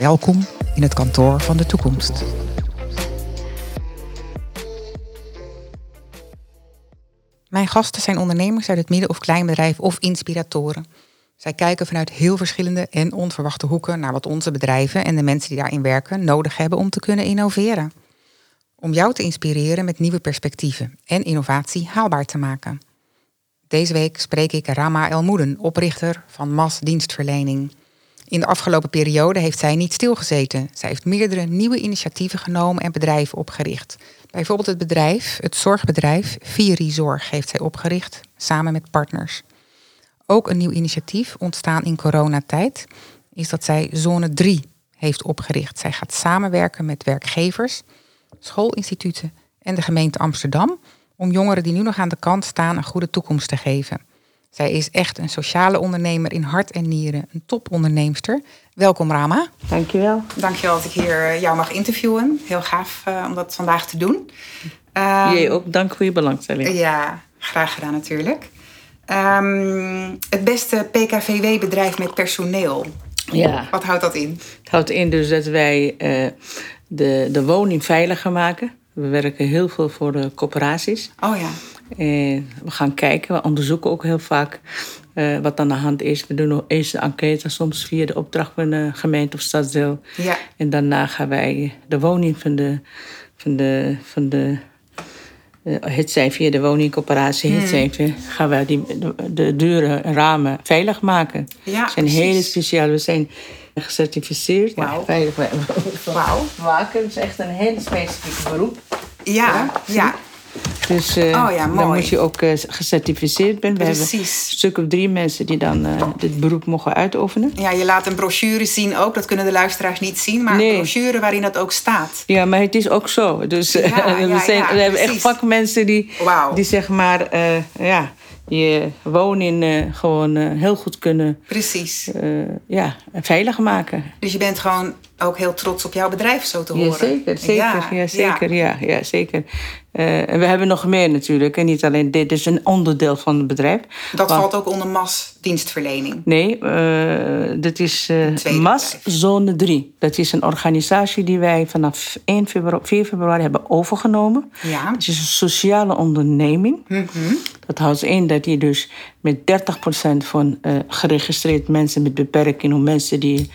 Welkom in het kantoor van de toekomst. Mijn gasten zijn ondernemers uit het midden- of kleinbedrijf of inspiratoren. Zij kijken vanuit heel verschillende en onverwachte hoeken naar wat onze bedrijven en de mensen die daarin werken nodig hebben om te kunnen innoveren. Om jou te inspireren met nieuwe perspectieven en innovatie haalbaar te maken. Deze week spreek ik Rama Elmoeden, oprichter van MAS Dienstverlening. In de afgelopen periode heeft zij niet stilgezeten. Zij heeft meerdere nieuwe initiatieven genomen en bedrijven opgericht. Bijvoorbeeld het bedrijf, het zorgbedrijf Vieri Zorg, heeft zij opgericht samen met partners. Ook een nieuw initiatief ontstaan in coronatijd is dat zij Zone 3 heeft opgericht. Zij gaat samenwerken met werkgevers, schoolinstituten en de gemeente Amsterdam om jongeren die nu nog aan de kant staan een goede toekomst te geven. Zij is echt een sociale ondernemer in hart en nieren, een toponderneemster. Welkom Rama. Dankjewel. Dankjewel dat ik hier eh, jou mag interviewen. Heel gaaf uh, om dat vandaag te doen. Um, Jij ook, dank voor je belangstelling. Ja, graag gedaan natuurlijk. Um, het beste PKVW-bedrijf met personeel. Ja. Wat houdt dat in? Het houdt in dus dat wij uh, de, de woning veiliger maken. We werken heel veel voor de corporaties. Oh ja. En we gaan kijken, we onderzoeken ook heel vaak uh, wat aan de hand is. We doen eens een enquête, soms via de opdracht van de gemeente of stadsdeel. Ja. En daarna gaan wij de woning van de. Van de, van de uh, het zijn via de woningcorporatie, het zijn via, gaan wij die, de, de deuren en ramen veilig maken. Ja, we zijn hele speciaal. We zijn gecertificeerd. Wauw. Veilig Wauw. maken. Het is echt een heel specifiek beroep. Ja, ja. ja. Dus uh, oh ja, dan moet je ook uh, gecertificeerd zijn. We Precies. hebben een stuk of drie mensen die dan uh, dit beroep mogen uitoefenen. Ja, je laat een brochure zien ook. Dat kunnen de luisteraars niet zien. Maar Nee. een brochure waarin dat ook staat. Ja, maar het is ook zo. Dus Ja, we, zijn, ja, we hebben echt vakmensen die, die zeg maar, eh, ja, je woning eh, gewoon eh, heel goed kunnen Precies. eh, ja, veilig maken. Dus je bent gewoon ook heel trots op jouw bedrijf, zo te horen. Ja, zeker, zeker, Ja, ja, zeker, ja, ja, zeker. Eh, en we hebben nog meer natuurlijk. En niet alleen dit is een onderdeel van het bedrijf. Dat Want- valt ook onder MAS dienstverlening. Nee, eh dat is eh, MAS. Zone 3. Dat is een organisatie die wij vanaf 1 februari, 4 februari hebben overgenomen. Ja. Het is een sociale onderneming. Mhm. Dat houdt in dat je dus met 30% van geregistreerd mensen met beperking... of mensen die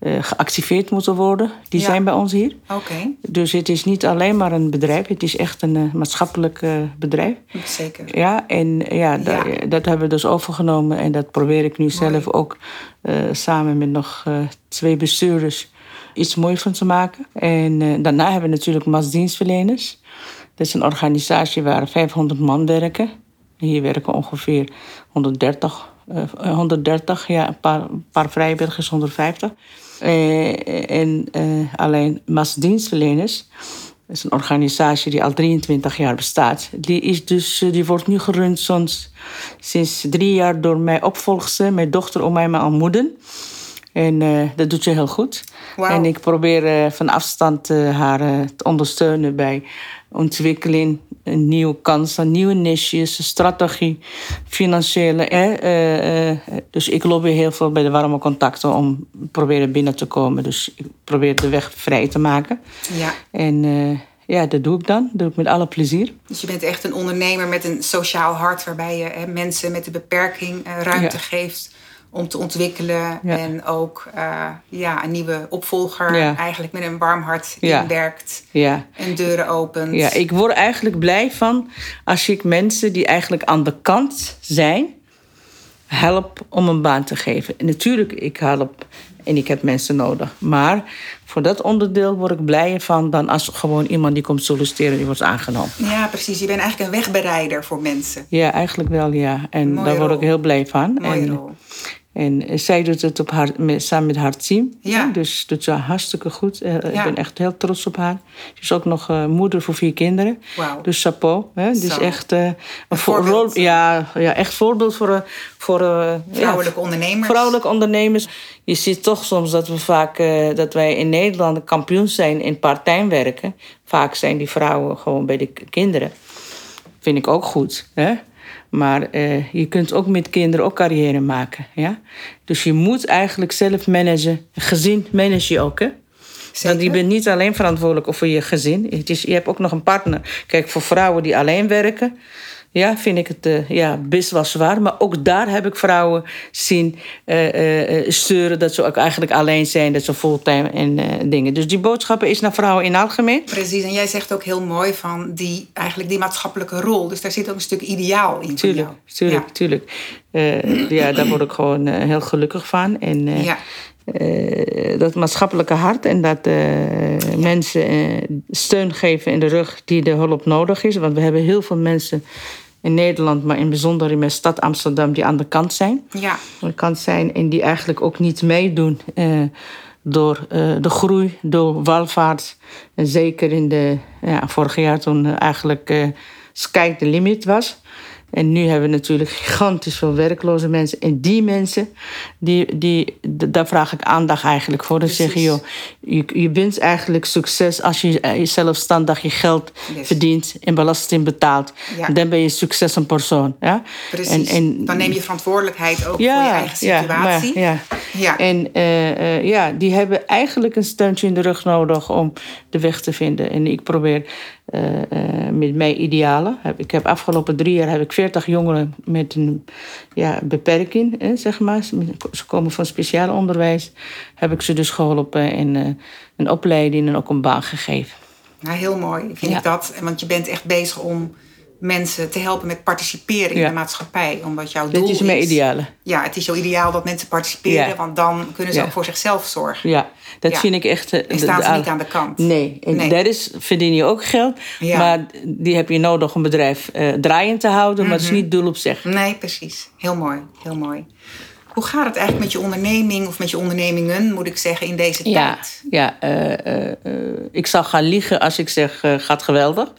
eh, geactiveerd moeten worden, die Ja. zijn bij ons hier. Oké, Dus het is niet alleen maar een bedrijf. Het is echt een eh, maatschappelijk eh, bedrijf. zeker. Ja, en ja, da- Ja. dat hebben we dus overgenomen. En dat probeer ik nu zelf ook samen met nog twee bestuurders iets moois van te maken. En daarna hebben we natuurlijk MAS-dienstverleners. Dat is een organisatie waar 500 man werken. Hier werken ongeveer 130, eh, 130 ja, een paar, een paar vrijwilligers, 150. Eh, en eh, alleen MAS-dienstverleners. Dat is een organisatie die al 23 jaar bestaat. Die, is dus, eh, die wordt nu gerund sinds, sinds drie jaar door mijn opvolgster, mijn dochter om mij maar ontmoeden. En dat doet ze heel goed. En ik probeer eh, van afstand haar te ondersteunen bij ontwikkeling, nieuwe kansen, nieuwe niches, strategie, financiële. eh, eh, eh, dus ik lobby heel veel bij de warme contacten om proberen binnen te komen. Dus ik probeer de weg vrij te maken. Ja. En eh, ja, dat doe ik dan. Dat doe ik met alle plezier. Dus je bent echt een ondernemer met een sociaal hart... waarbij je hè, mensen met een beperking ruimte Ja. geeft om te ontwikkelen. Ja. En ook eh, ja, een nieuwe opvolger Ja. eigenlijk met een warm hart Ja. inwerkt. En deuren opent. Ja, ik word eigenlijk blij van als ik mensen die eigenlijk aan de kant zijn, help om een baan te geven. En natuurlijk, ik help en ik heb mensen nodig. Maar voor dat onderdeel word ik blijer van dan als gewoon iemand die komt solliciteren die wordt aangenomen. Ja, precies. Je bent eigenlijk een wegbereider voor mensen. Ja, eigenlijk wel, ja. En Mooie daar word ik heel blij van. Mooie en, rol. En zij doet het op haar, met, samen met haar team. Ja. Dus doet ze hartstikke goed. Eh, Ik Ja. ben echt heel trots op haar. Ze is ook nog eh, moeder voor vier kinderen. Wauw. Dus chapeau. Hè? Dus Zo. echt eh, een voor- voorbeeld. rol- ja, ja, echt voorbeeld voor, eh, voor eh, Vrouwelijke ja, ondernemers. vrouwelijke ondernemers. Je ziet toch soms dat we vaak eh, dat wij in Nederland kampioen zijn in part-time werken. Vaak zijn die vrouwen gewoon bij de kinderen. Vind ik ook goed. Hè? Maar eh, je kunt ook met kinderen ook carrière maken. Ja? Dus je moet eigenlijk zelf managen. Gezin manage je ook. Hè? Want je bent niet alleen verantwoordelijk voor je gezin. Het is, je hebt ook nog een partner. Kijk, voor vrouwen die alleen werken, ja, vind ik het eh, ja, best wel zwaar. Maar ook daar heb ik vrouwen zien eh, eh, eh, sturen dat ze ook eigenlijk alleen zijn, dat ze fulltime en eh, dingen. Dus die boodschappen is naar vrouwen in het algemeen. Precies, en jij zegt ook heel mooi van die, eigenlijk die maatschappelijke rol. Dus daar zit ook een stuk ideaal in Tuurlijk, tuurlijk, tuurlijk. Eh, ja, daar word ik gewoon eh, heel gelukkig van. En, eh, Ja. eh, dat maatschappelijke hart en dat eh, mensen eh, steun geven in de rug die de hulp nodig is. Want we hebben heel veel mensen in Nederland, maar in bijzonder in mijn stad Amsterdam, die aan de kant zijn. Ja. Aan de kant zijn en die eigenlijk ook niet meedoen eh, door eh, de groei, door welvaart. En zeker in de, ja, vorig jaar toen eigenlijk eh sky the limit was. En nu hebben we natuurlijk gigantisch veel werkloze mensen. En die mensen, die, die, daar vraag ik aandacht eigenlijk voor. Dan zeg je, joh, je, je wint eigenlijk succes als je eh, zelfstandig je geld Yes. verdient en belasting betaalt. Ja. Dan ben je succes een persoon. Ja? Precies. En, en, Dan neem je verantwoordelijkheid ook voor je eigen situatie. Ja, maar, ja. Ja. En eh, eh, ja, die hebben eigenlijk een steuntje in de rug nodig om de weg te vinden. En ik probeer met mijn idealen. Ik heb afgelopen drie jaar heb ik 40 jongeren met een ja, beperking, hè, zeg maar. Ze komen van speciaal onderwijs. Heb ik ze dus geholpen en eh, een opleiding en ook een baan gegeven. Nou, heel mooi vind Ja. ik dat. Want je bent echt bezig om mensen te helpen met participeren in Ja. de maatschappij. Omdat jouw doel Dit is mijn idealen. Ja, het is zo ideaal dat mensen participeren. Ja. Want dan kunnen ze Ja. ook voor zichzelf zorgen. Ja, dat vind ik echt... eh, En staan ze niet aan de kant. Nee, en Nee. daar is, verdien je ook geld. Maar die heb je nodig om bedrijf eh draaiend te houden. Maar het Mhm. is niet doel op zich. Nee, precies. Heel mooi. Heel mooi. Hoe gaat het eigenlijk met je onderneming of met je ondernemingen, moet ik zeggen, in deze Ja, tijd? ja eh, eh, eh, ik zou gaan liegen als ik zeg gaat geweldig.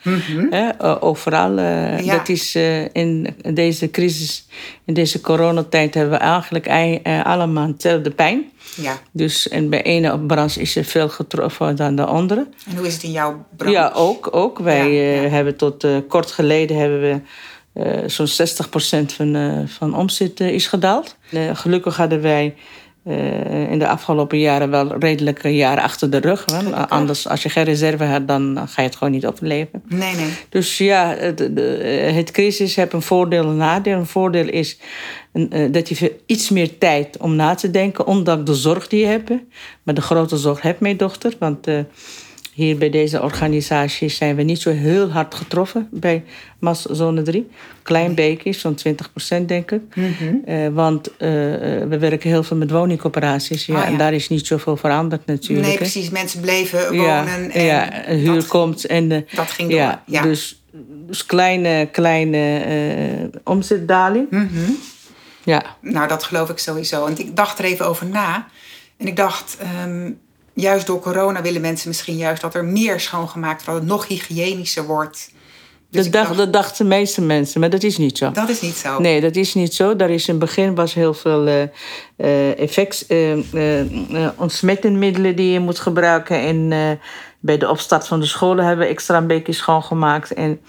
Overal. Mhm. Ja. Dat is in deze crisis, in deze coronatijd hebben we eigenlijk ei- allemaal hetzelfde pijn. Ja. Dus en bij ene branche is er veel getroffen dan de andere. En hoe is het in jouw branche? Ja, ook. ook. Wij Ja, ja. hebben tot kort geleden hebben we eh, zo'n 60% van, eh van omzet eh, is gedaald. Gelukkig hadden wij in de afgelopen jaren wel redelijke jaren achter de rug. Anders, als je geen reserve hebt, dan ga je het gewoon niet overleven. Nee, nee. Dus ja, het, het crisis heeft een voordeel en een nadeel. Een voordeel is dat je iets meer tijd om na te denken, ondanks de zorg die je hebt. Maar de grote zorg heeft mijn dochter, want hier bij deze organisatie zijn we niet zo heel hard getroffen bij MAS Zone 3. Klein beetje, zo'n 20% denk ik. Eh, want eh, eh, we werken heel veel met woningcoöperaties. Ja, Ah, ja. En daar is niet zoveel veranderd natuurlijk. Nee, hè. precies. Mensen bleven Ja, wonen. En ja, een huur dat, komt en... dat ging door. ja. Dus, dus kleine, kleine omzetdaling. Mhm. Ja, Nou, dat geloof ik sowieso. Want ik dacht er even over na. En ik dacht, ehm, juist door corona willen mensen misschien juist dat er meer schoongemaakt wordt. Dat het nog hygiënischer wordt. Dus dat, dacht, dat dachten de meeste mensen, maar dat is niet zo. dat is niet zo. Nee, dat is niet zo. Daar is in het begin was heel veel eh, effects, eh, ontsmettingsmiddelen die je moet gebruiken. En bij de opstart van de scholen hebben we extra een beetje schoongemaakt. En,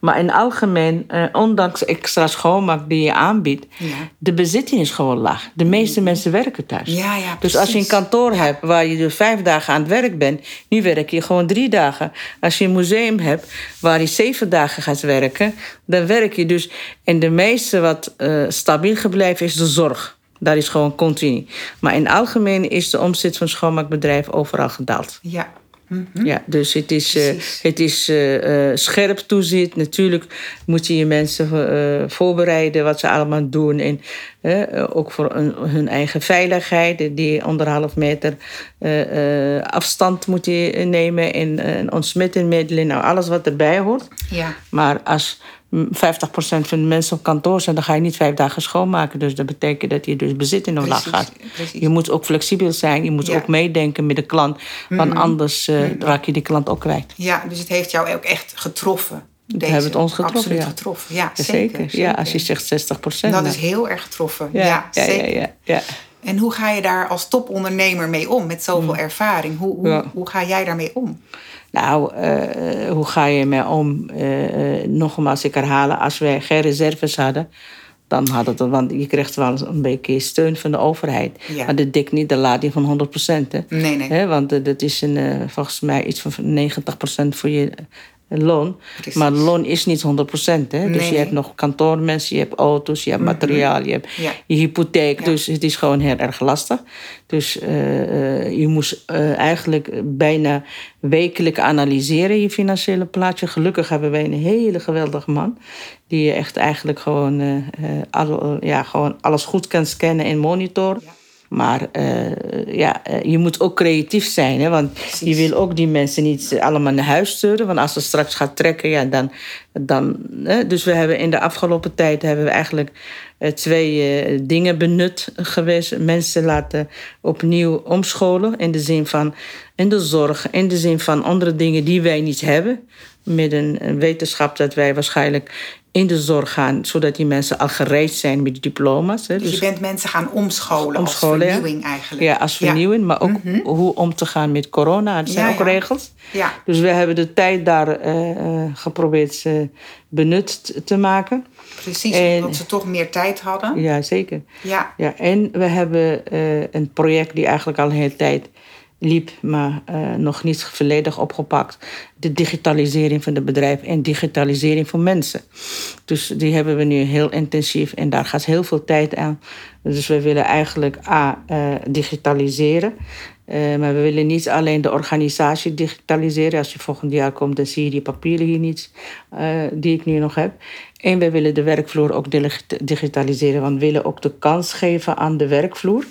maar in algemeen, eh, ondanks extra schoonmaak die je aanbiedt, Ja. de bezitting is gewoon laag. De meeste mensen werken thuis. Ja, ja, dus als je een kantoor hebt waar je dus vijf dagen aan het werk bent, nu werk je gewoon drie dagen. Als je een museum hebt waar je zeven dagen gaat werken, dan werk je dus. En de meeste wat eh, stabiel gebleven is de zorg. Daar is gewoon continu. Maar in algemeen is de omzet van schoonmaakbedrijven overal gedaald. Ja. Mhm. Ja, dus het is, eh, het is eh, eh, scherp toezicht. Natuurlijk moet je je mensen voorbereiden wat ze allemaal doen. En ook voor hun, hun eigen veiligheid. Die anderhalf meter afstand moet je nemen. En ontsmettingsmiddelen. Nou, alles wat erbij hoort. Ja. Maar als 50% van de mensen op kantoor zijn, dan ga je niet vijf dagen schoonmaken. Dus dat betekent dat je dus bezit in omlaag gaat. Je moet ook flexibel zijn, je moet ook meedenken met de klant. Want mhm. anders uh, raak je die klant ook kwijt. Ja, dus het heeft jou ook echt getroffen. Deze, hebben het ons getroffen. Absoluut ja. getroffen, ja, zeker, Ja, als je zegt 60 procent. Dat is heel erg getroffen, ja, ja, zeker. Ja, ja, En hoe ga je daar als topondernemer mee om, met zoveel mm. ervaring? Hoe, hoe, hoe ga jij daarmee om? Nou, uh, hoe ga je mee om? Uh, nogmaals, ik herhalen, als wij geen reserves hadden, dan had het, want je krijgt wel een beetje steun van de overheid. Maar dat dekt niet de lading van 100 procent. Nee, nee. want dat is een, volgens mij iets van 90 procent voor je loon. Maar loon is niet 100%. Hè? dus je hebt nog kantoormensen, je hebt auto's, je hebt mhm. materiaal, je hebt je hypotheek. Dus het is gewoon heel erg lastig. Dus uh, je moest uh, eigenlijk bijna wekelijk analyseren je financiële plaatje. Gelukkig hebben wij een hele geweldige man. Die echt eigenlijk gewoon, uh, al, ja, gewoon alles goed kan scannen en monitoren. Maar uh, ja, uh, je moet ook creatief zijn. Hè? Want Precies. je wil ook die mensen niet allemaal naar huis sturen. Want als ze straks gaat trekken, ja, dan. dan hè? Dus we hebben in de afgelopen tijd hebben we eigenlijk uh, twee dingen benut geweest. Mensen laten opnieuw omscholen. In de zin van in de zorg, in de zin van andere dingen die wij niet hebben. Met een wetenschap dat wij waarschijnlijk in de zorg gaan, zodat die mensen al gereed zijn met diploma's. Hè. Dus, je bent mensen gaan omscholen, omscholen als vernieuwing eigenlijk. Ja, als vernieuwing, maar ook mhm. hoe om te gaan met corona. Er zijn ook regels. Ja. Dus we hebben de tijd daar uh, geprobeerd uh, benut te maken. Precies, en, omdat ze toch meer tijd hadden. Ja, zeker. Ja. Ja, en we hebben uh, een project die eigenlijk al een hele tijd liep, maar uh, nog niet volledig opgepakt. De digitalisering van het bedrijf en digitalisering van mensen. Dus die hebben we nu heel intensief en daar gaat heel veel tijd aan. Dus we willen eigenlijk A, uh, digitaliseren. Uh, maar we willen niet alleen de organisatie digitaliseren. Als je volgend jaar komt, dan zie je die papieren hier niet, die ik nu nog heb. En we willen de werkvloer ook digitaliseren, want we willen ook de kans geven aan de werkvloer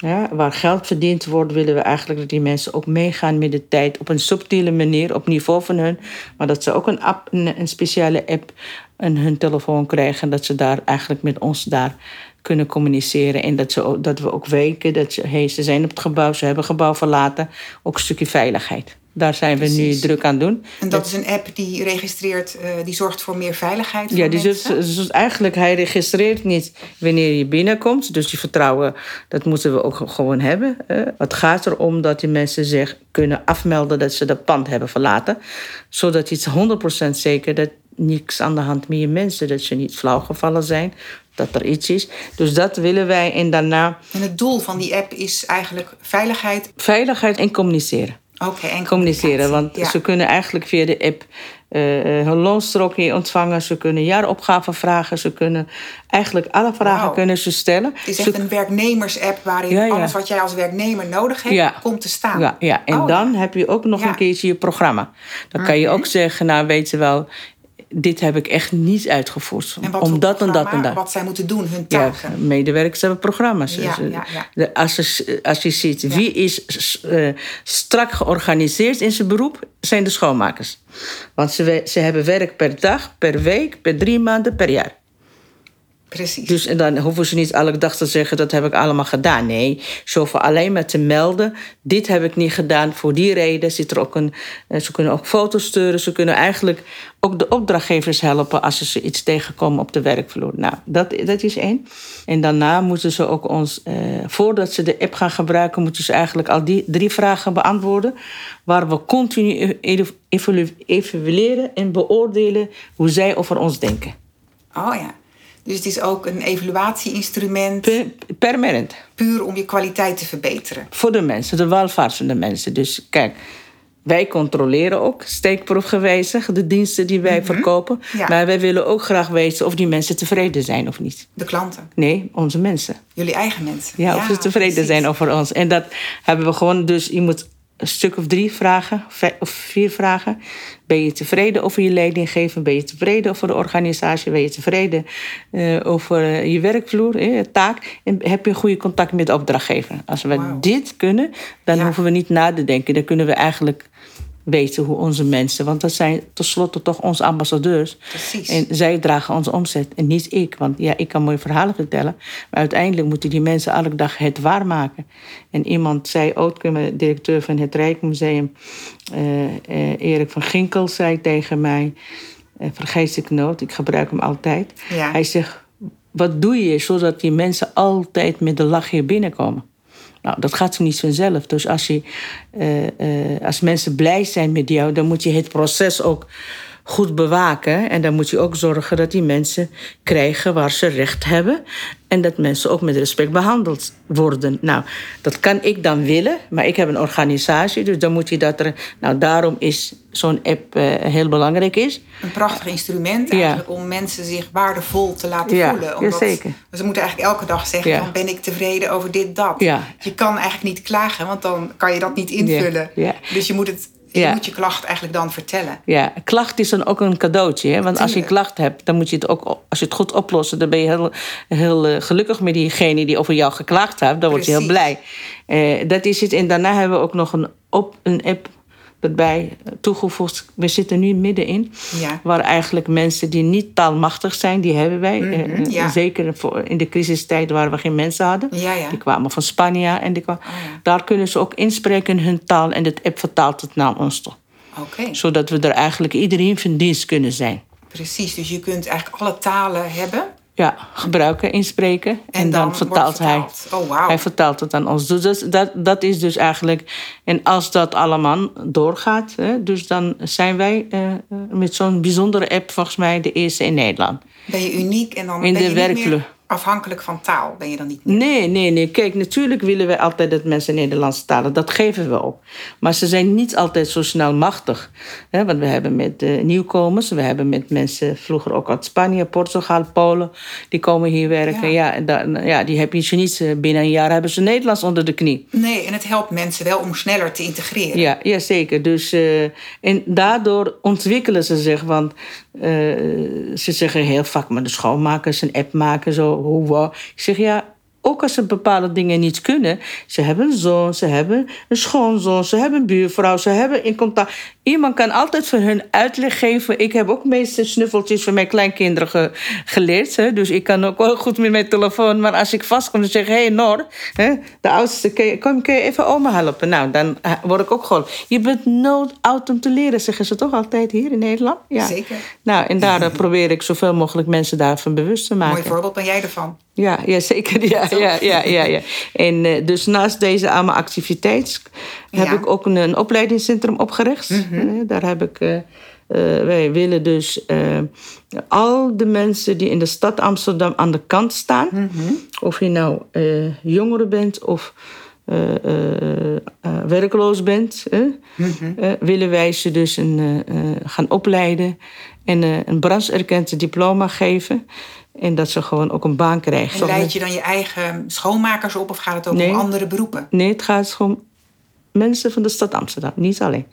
ja, waar geld verdiend wordt, willen we eigenlijk dat die mensen ook meegaan met de tijd op een subtiele manier, op niveau van hun. Maar dat ze ook een, een, speciale app in hun telefoon krijgen. Dat ze daar eigenlijk met ons daar kunnen communiceren. En dat, ze, dat we ook weten dat ze, hey, ze zijn op het gebouw, ze hebben het gebouw verlaten. Ook een stukje veiligheid. Daar zijn we nu druk aan doen. En dat is een app die registreert, uh, die zorgt voor meer veiligheid voor ja, die? Dus, dus eigenlijk, hij registreert niet wanneer je binnenkomt. Dus die vertrouwen, dat moeten we ook gewoon hebben. Uh, het gaat erom dat die mensen zich kunnen afmelden dat ze dat pand hebben verlaten. Zodat je het 100% zeker dat niks aan de hand je mensen, dat ze niet flauw gevallen zijn dat er iets is. Dus dat willen wij en daarna. En het doel van die app is eigenlijk veiligheid? Veiligheid en communiceren. Oké, en communiceren. Want ze kunnen eigenlijk via de app uh, hun loonstrookje ontvangen. Ze kunnen jaaropgaven vragen. Ze kunnen eigenlijk alle vragen kunnen ze stellen. Het is echt een werknemers-app waarin alles wat jij als werknemer nodig hebt, komt te staan. Ja, ja. en oh, dan heb je ook nog een keertje je programma. Dan kan je mhm. ook zeggen, nou weet je wel, dit heb ik echt niet uitgevoerd. En wat Om dat en dat en dat. Wat zij moeten doen, hun taken. Ja, medewerkers hebben programma's. Ja, ja, ja. Als, je, als je ziet wie is uh, strak georganiseerd in zijn beroep, zijn de schoonmakers. Want ze, ze hebben werk per dag, per week, per drie maanden, per jaar. Precies. Dus en dan hoeven ze niet elke dag te zeggen dat heb ik allemaal gedaan. Nee, ze hoeven alleen maar te melden. Dit heb ik niet gedaan voor die reden. Zit er ook een, eh, ze kunnen ook foto's sturen. Ze kunnen eigenlijk ook de opdrachtgevers helpen als ze iets tegenkomen op de werkvloer. Nou, dat, dat is één. En daarna moeten ze ook ons, eh, voordat ze de app gaan gebruiken, moeten ze eigenlijk al die drie vragen beantwoorden. Waar we continu evalueren en beoordelen hoe zij over ons denken. Oh ja. Dus het is ook een evaluatieinstrument. Per, permanent. Puur om je kwaliteit te verbeteren. Voor de mensen, de welvaart van de mensen. Dus kijk, wij controleren ook steekproefgewijzig de diensten die wij mhm. verkopen. Maar wij willen ook graag weten of die mensen tevreden zijn of niet. De klanten? Nee, onze mensen. Jullie eigen mensen? Ja, of ze tevreden zijn over ons. En dat hebben we gewoon, dus je moet een stuk of drie vragen, of vier vragen. Ben je tevreden over je leidinggever? Ben je tevreden over de organisatie? Ben je tevreden uh, over je werkvloer, eh, taak? En heb je een goede contact met de opdrachtgever? Als we dit kunnen, dan hoeven we niet na te denken. Dan kunnen we eigenlijk weten hoe onze mensen, want dat zijn tenslotte toch onze ambassadeurs. Precies. En zij dragen onze omzet en niet ik. Want ja, ik kan mooie verhalen vertellen, maar uiteindelijk moeten die mensen elke dag het waarmaken. En iemand zei, Oudkum, directeur van het Rijksmuseum, uh, uh, Erik van Ginkel, zei tegen mij, uh, vergeet ik nooit, ik gebruik hem altijd. Ja. Hij zegt, wat doe je zodat die mensen altijd met de lach hier binnenkomen? Nou, dat gaat niet vanzelf. Dus als, je, uh, uh, als mensen blij zijn met jou, dan moet je het proces ook goed bewaken. En dan moet je ook zorgen dat die mensen krijgen waar ze recht hebben. En dat mensen ook met respect behandeld worden. Nou, dat kan ik dan willen, maar ik heb een organisatie, dus dan moet je dat er. Nou, daarom is zo'n app uh, heel belangrijk is. Een prachtig instrument eigenlijk ja. om mensen zich waardevol te laten ja, voelen. Omdat, zeker. Ze moeten eigenlijk elke dag zeggen: Ja. van, ben ik tevreden over dit, dat. Ja. Je kan eigenlijk niet klagen, want dan kan je dat niet invullen. Ja. Dus je moet het. Je Ja. moet je klacht eigenlijk dan vertellen. Ja, klacht is dan ook een cadeautje. Hè? Want als je klacht hebt, dan moet je het ook, als je het goed oplost, dan ben je heel, heel eh, gelukkig met diegene die over jou geklaagd heeft. Dan word je heel blij. Eh, dat is het. En daarna hebben we ook nog een, op, een app erbij toegevoegd. We zitten nu middenin. Ja. Waar eigenlijk mensen die niet taalmachtig zijn, die hebben wij. Ja. Zeker in de crisistijd waar we geen mensen hadden. Ja. Die kwamen van Spanje. En die kwamen, Oh, ja. Daar kunnen ze ook inspreken in hun taal. En de app vertaalt het naar ons toe Oké, zodat we er eigenlijk iedereen van dienst kunnen zijn. precies. Dus je kunt eigenlijk alle talen hebben. Ja, gebruiken, inspreken. En, En dan, dan vertaalt hij. Oh. Hij vertaalt het aan ons. Dus dat, dat, dat is dus eigenlijk. En als dat allemaal doorgaat, hè, dus dan zijn wij eh, eh, met zo'n bijzondere app volgens mij de eerste in Nederland. Ben je uniek en dan In ben de je werkvloer. Afhankelijk van taal. Ben je dan niet. Nee, nee, nee. Kijk, natuurlijk willen wij altijd dat mensen Nederlands talen. Dat geven we ook. Maar ze zijn niet altijd zo snel machtig. Hè, want we hebben met eh, nieuwkomers, we hebben met mensen vroeger ook uit Spanje, Portugal, Polen, die komen hier werken. Ja, en dan, ja die heb je niet binnen een jaar hebben ze Nederlands onder de knie. Nee, en het helpt mensen wel om sneller te integreren. Ja, ja zeker. Dus, eh, en daardoor ontwikkelen ze zich. Want eh, ze zeggen heel vaak, maar de schoonmakers een app maken, zo, hoe. Ik zeg ja. Ook als ze bepaalde dingen niet kunnen. Ze hebben een zoon, ze hebben een schoonzoon, ze hebben een buurvrouw, ze hebben in contact. Iemand kan altijd voor hun uitleg geven. Ik heb ook meeste snuffeltjes van mijn kleinkinderen ge- geleerd. Hè? Dus ik kan ook wel goed met mijn telefoon. Maar als ik vastkom, dan zeg ik: Hé, hey, Nor, hè? de oudste, kun je, kom, kun je even oma helpen? Nou, dan eh, word ik ook geholpen. Je bent nooit oud om te leren, zeggen ze toch altijd hier in Nederland? Ja. Zeker. Nou, en daar eh, probeer ik zoveel mogelijk mensen daarvan bewust te maken. Mooi voorbeeld ben jij ervan. Ja, ja zeker. Ja, ja, ja, ja, ja. En eh, dus naast deze allemaal activiteit heb Ja. ik ook een, een opleidingscentrum opgericht. Eh, daar heb ik. eh, wij willen dus al de mensen die in de stad Amsterdam aan de kant staan, of je nou eh jongere bent of werkloos bent, eh, willen wij ze dus een, gaan opleiden en een brancheerkend diploma geven. En dat ze gewoon ook een baan krijgen. En leid je dan je eigen schoonmakers op of gaat het ook Nee. om andere beroepen? Nee, het gaat gewoon mensen van de stad Amsterdam, niet alleen.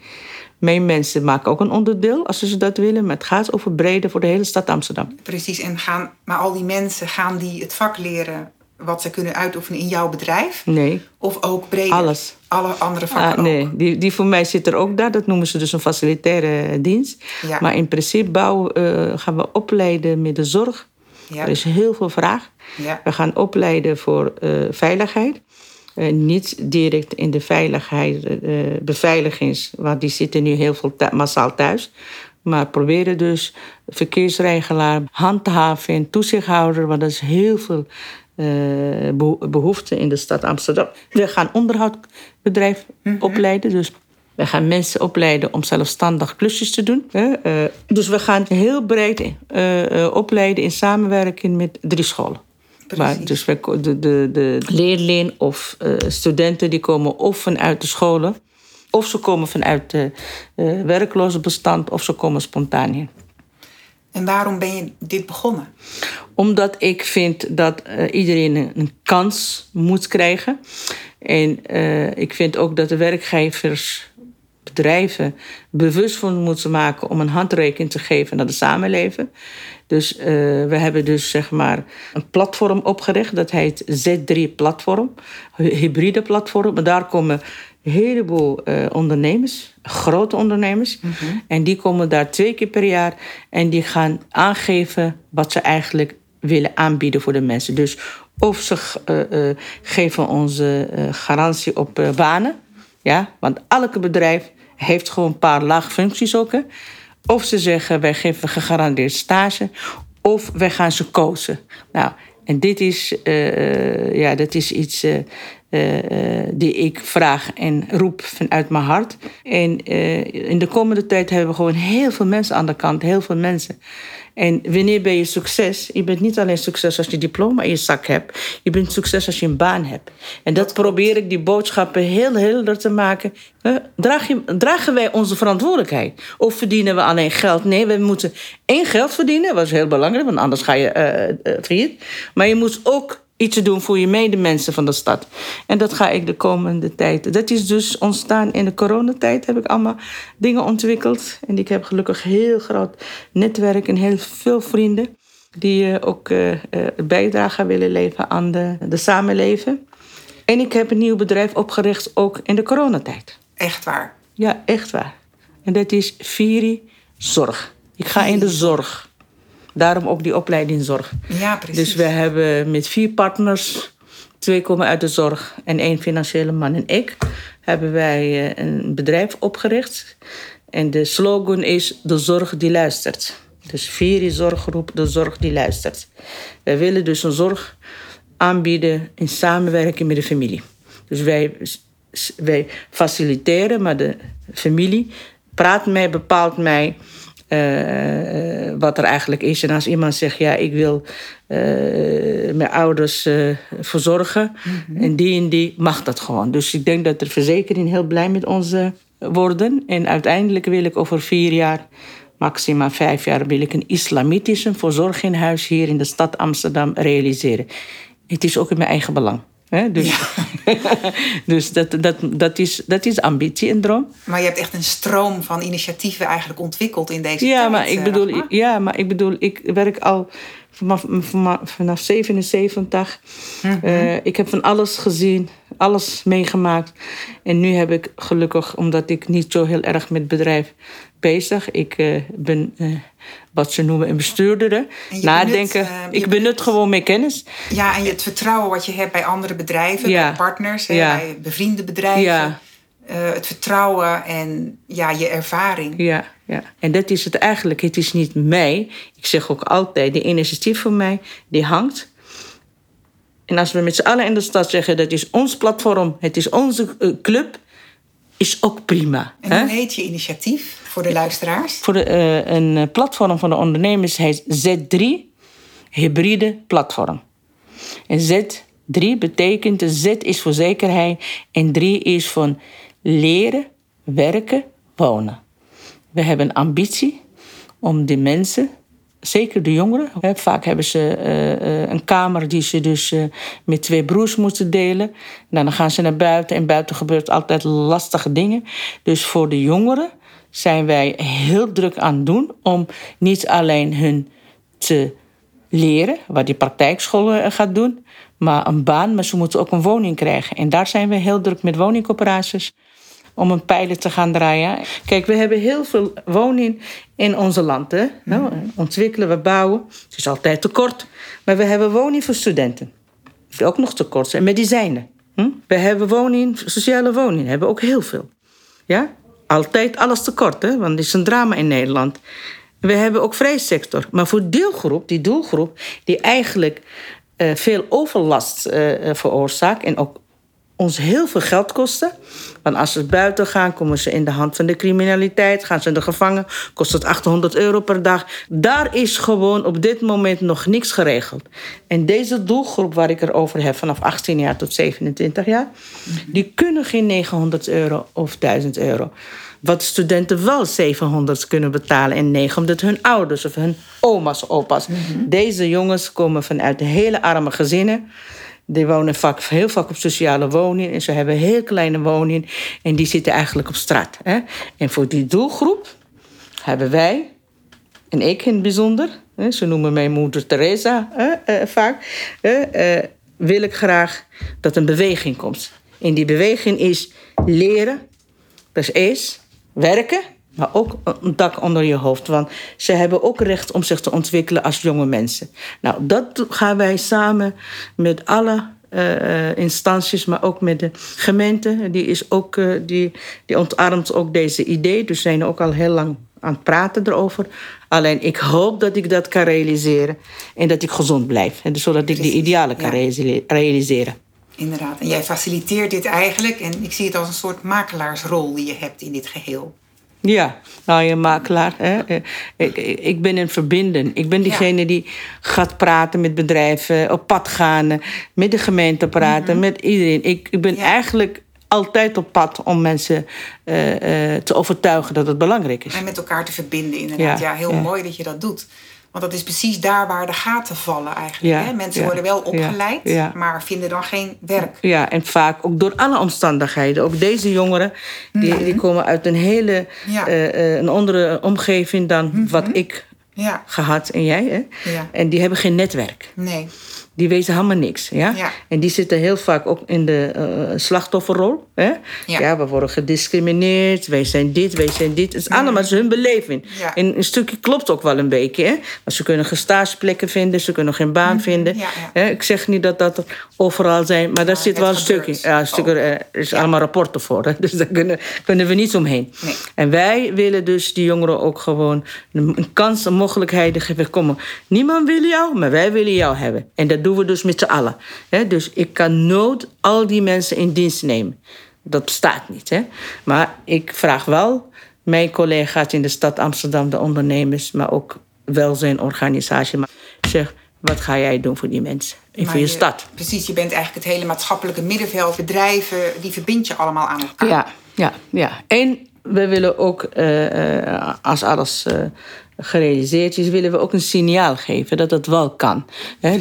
Mijn mensen maken ook een onderdeel als ze dat willen, maar het gaat over breder voor de hele stad Amsterdam. Precies, en gaan, maar al die mensen gaan die het vak leren wat ze kunnen uitoefenen in jouw bedrijf? Nee, Of ook breder? Alles. Alle andere vakken ah, nee ook? die, die voor mij zit er ook daar. Dat noemen ze dus een facilitaire dienst. Ja. Maar in principe bouwen, eh, gaan we opleiden met de zorg. Ja. Er is heel veel vraag. Ja. We gaan opleiden voor eh, veiligheid. Eh, niet direct in de veiligheid, eh, beveiligings, want die zitten nu heel veel massaal thuis. Maar proberen dus verkeersregelaar, handhaving, toezichthouder, want er is heel veel eh, beho- behoefte in de stad Amsterdam. We gaan onderhoudbedrijf opleiden, dus we gaan mensen opleiden om zelfstandig klusjes te doen. hè. Eh, dus we gaan heel breed eh, eh, opleiden in samenwerking met drie scholen. Maar dus ko- de, de, de leerlingen of studenten die komen of vanuit de scholen... of ze komen vanuit de eh werkloze bestand of ze komen spontaan hier. En waarom ben je dit begonnen? Omdat ik vind dat iedereen een, een kans moet krijgen. En ik vind ook dat de werkgevers, bedrijven, bewust van moeten maken om een handreiking te geven naar de samenleving. Dus eh, we hebben dus zeg maar een platform opgericht, dat heet Z3 Platform, hy- hybride platform. En daar komen een heleboel uh, ondernemers, grote ondernemers. Mhm. En die komen daar twee keer per jaar en die gaan aangeven wat ze eigenlijk willen aanbieden voor de mensen. Dus of ze uh, uh, geven onze garantie op banen, ja, want elke bedrijf heeft gewoon een paar lage functies ook. Of ze zeggen wij geven gegarandeerd stage, of wij gaan ze kozen. Nou, en dit is, ja, dat is iets uh, die ik vraag en roep vanuit mijn hart. En uh, in de komende tijd hebben we gewoon heel veel mensen aan de kant, heel veel mensen. En wanneer ben je succes? Je bent niet alleen succes als je diploma in je zak hebt. Je bent succes als je een baan hebt. En dat probeer ik die boodschappen heel helder te maken. Draag je, dragen wij onze verantwoordelijkheid? Of verdienen we alleen geld? Nee, we moeten één geld verdienen. Dat is heel belangrijk, want anders ga je uh, failliet. Maar je moet ook iets te doen voor je medemensen van de stad. En dat ga ik de komende tijd. Dat is dus ontstaan in de coronatijd. Heb ik allemaal dingen ontwikkeld. En ik heb gelukkig een heel groot netwerk en heel veel vrienden. Die uh, ook uh, bijdrage willen leveren aan de, de samenleving. En ik heb een nieuw bedrijf opgericht ook in de coronatijd. Echt waar? Ja, echt waar. En dat is Viri Zorg. Ik ga in de zorg. Daarom ook die opleiding zorg. Ja, precies. Dus we hebben met vier partners, twee komen uit de zorg en één financiële man en ik, hebben wij eh, een bedrijf opgericht. En de slogan is de zorg die luistert. Dus vier zorggroep, de zorg die luistert. Wij willen dus een zorg aanbieden in samenwerking met de familie. Dus wij, wij faciliteren, maar de familie praat mij, bepaalt mij uh, wat er eigenlijk is. En als iemand zegt, ja, ik wil uh, mijn ouders verzorgen mhm. en die en die, mag dat gewoon. Dus ik denk dat de verzekering heel blij met ons worden. En uiteindelijk wil ik over vier jaar, maximaal vijf jaar, wil ik een islamitische verzorginghuis hier in de stad Amsterdam realiseren. Het is ook in mijn eigen belang. Dus, dus dat, dat, dat, is, dat is ambitie en droom. Maar je hebt echt een stroom van initiatieven eigenlijk ontwikkeld in deze ja, tijd. Maar ik bedoel, ja, maar ik bedoel, ik werk al vanaf, vanaf 77. Mm uh, ik heb van alles gezien, alles meegemaakt. En nu heb ik gelukkig, omdat ik niet zo heel erg met bedrijf bezig. Ik uh, ben uh, wat ze noemen een bestuurder. Nadenken. Benut, ik benut gewoon mijn kennis. Ja, en het vertrouwen wat je hebt bij andere bedrijven, bij partners, ja. bij bevriende bedrijven. Ja. het vertrouwen en ja, je ervaring. Ja, ja, en dat is het eigenlijk. Het is niet mij. Ik zeg ook altijd, de initiatief voor mij, die hangt. En als we met z'n allen in de stad zeggen, dat is ons platform, het is onze uh, club, is ook prima. En hoe heet je initiatief voor de luisteraars? Voor de, uh, een platform van de ondernemers heet Z3, hybride platform. En Z3 betekent, Z is voor zekerheid en 3 is van leren, werken, wonen. We hebben ambitie om die mensen, zeker de jongeren, vaak hebben ze uh, een kamer die ze dus uh, met twee broers moeten delen. Nou, dan gaan ze naar buiten en buiten gebeurt altijd lastige dingen. Dus voor de jongeren zijn wij heel druk aan het doen om niet alleen hun te leren, wat die praktijkschool gaat doen, maar een baan, maar ze moeten ook een woning krijgen. En daar zijn we heel druk met woningcoöperaties om een pijlen te gaan draaien. Kijk, we hebben heel veel woning in onze land. Hè? Nou, ontwikkelen, we bouwen. Het is altijd tekort. Maar we hebben woning voor studenten. Die ook nog tekort zijn. Medicijnen. Hm? We hebben woning, sociale woning. We hebben ook heel veel. Ja? Altijd alles tekort, hè? want het is een drama in Nederland. We hebben ook sector. Maar voor deelgroep, die doelgroep, die eigenlijk uh, veel overlast uh, veroorzaakt en ook ons heel veel geld kosten. Want als ze buiten gaan, komen ze in de hand van de criminaliteit. Gaan ze in de gevangen, kost het 800 euro per dag. Daar is gewoon op dit moment nog niks geregeld. En deze doelgroep waar ik er over heb, vanaf 18 jaar tot 27 jaar... die kunnen geen 900 euro of 1000 euro. Wat studenten wel 700 kunnen betalen en 900 hun ouders of hun oma's, opa's. Mhm. Deze jongens komen vanuit hele arme gezinnen... Die wonen vaak, heel vaak op sociale woningen. En ze hebben heel kleine woning. En die zitten eigenlijk op straat. Hè? En voor die doelgroep hebben wij, en ik in het bijzonder... Hè, ze noemen mij moeder Teresa hè, uh, vaak... Uh, wil ik graag dat een beweging komt. En die beweging is leren. Dat is eerst werken, maar ook een dak onder je hoofd. Want ze hebben ook recht om zich te ontwikkelen als jonge mensen. Nou, dat gaan wij samen met alle uh, instanties, maar ook met de gemeente. Die, is ook, uh, die, die ontarmt ook deze idee. Dus zijn ook al heel lang aan het praten erover. Alleen ik hoop dat ik dat kan realiseren en dat ik gezond blijf. En dus zodat ik die idealen kan realiseren. Inderdaad. En jij faciliteert dit eigenlijk. En ik zie het als een soort makelaarsrol die je hebt in dit geheel. Ja, nou je makelaar. Hè? Ik, ik ben een verbinden. Ik ben diegene die gaat praten met bedrijven, op pad gaan, met de gemeente praten, mhm. met iedereen. Ik, ik ben eigenlijk altijd op pad om mensen uh, uh, te overtuigen dat het belangrijk is. En met elkaar te verbinden, inderdaad. Ja, heel mooi dat je dat doet. Want dat is precies daar waar de gaten vallen eigenlijk. hè? Mensen worden wel opgeleid, maar vinden dan geen werk. Ja, en vaak ook door alle omstandigheden. Ook deze jongeren, die, mhm. die komen uit een hele uh, een andere omgeving dan mhm. wat ik gehad en jij. Hè? En die hebben geen netwerk. Nee die weten helemaal niks. Ja? En die zitten heel vaak ook in de uh, slachtofferrol. Hè? Ja. we worden gediscrimineerd, wij zijn dit, wij zijn dit. Het is allemaal hun beleving. En een stukje klopt ook wel een beetje. Hè? Maar ze kunnen geen stageplekken vinden, ze kunnen geen baan mhm. vinden. Hè? Ik zeg niet dat dat er overal zijn, maar daar zit wel een stukje. Ja, een stukje, er is allemaal rapporten voor. Hè? Dus daar kunnen, kunnen we niet omheen. Nee. En wij willen dus die jongeren ook gewoon een kans, een mogelijkheid geven. Kom, niemand wil jou, maar wij willen jou hebben. En dat doen we dus met z'n allen. Dus ik kan nooit al die mensen in dienst nemen. Dat bestaat niet. Hè? Maar ik vraag wel mijn collega's in de stad Amsterdam, de ondernemers, maar ook welzijnorganisatie. Maar zeg, wat ga jij doen voor die mensen en voor je, stad? Precies, je bent eigenlijk het hele maatschappelijke middenveld, bedrijven, die verbind je allemaal aan elkaar. Ja, ja, ja. En we willen ook, uh, als alles uh, gerealiseerd is, willen we ook een signaal geven dat het wel kan.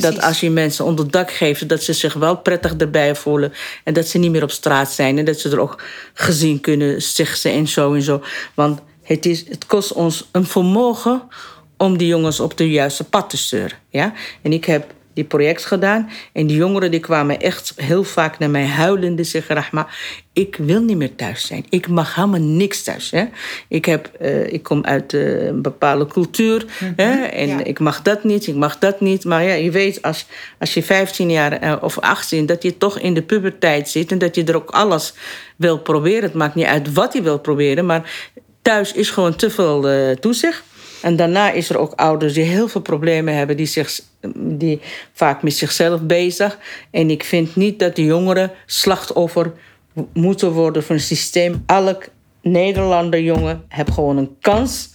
dat als je mensen onder dak geeft, dat ze zich wel prettig erbij voelen. En dat ze niet meer op straat zijn. En dat ze er ook gezien kunnen zeggen en zo en zo. Want het, is, het kost ons een vermogen om die jongens op de juiste pad te sturen. Ja? En ik heb die project gedaan. En die jongeren die kwamen echt heel vaak naar mij huilende zeggen... Rahma, ik wil niet meer thuis zijn. Ik mag helemaal niks thuis. Hè? Ik, heb, uh, ik kom uit uh, een bepaalde cultuur. hè? Mhm, en ik mag dat niet, ik mag dat niet. Maar ja, je weet, als, als je 15 jaar uh, of 18... dat je toch in de puberteit zit... en dat je er ook alles wil proberen. Het maakt niet uit wat je wil proberen... maar thuis is gewoon te veel toezicht. En daarna is er ook ouders die heel veel problemen hebben, die, zich, die vaak met zichzelf bezig. En ik vind niet dat de jongeren slachtoffer moeten worden van een systeem. Elk Nederlander jongen heeft gewoon een kans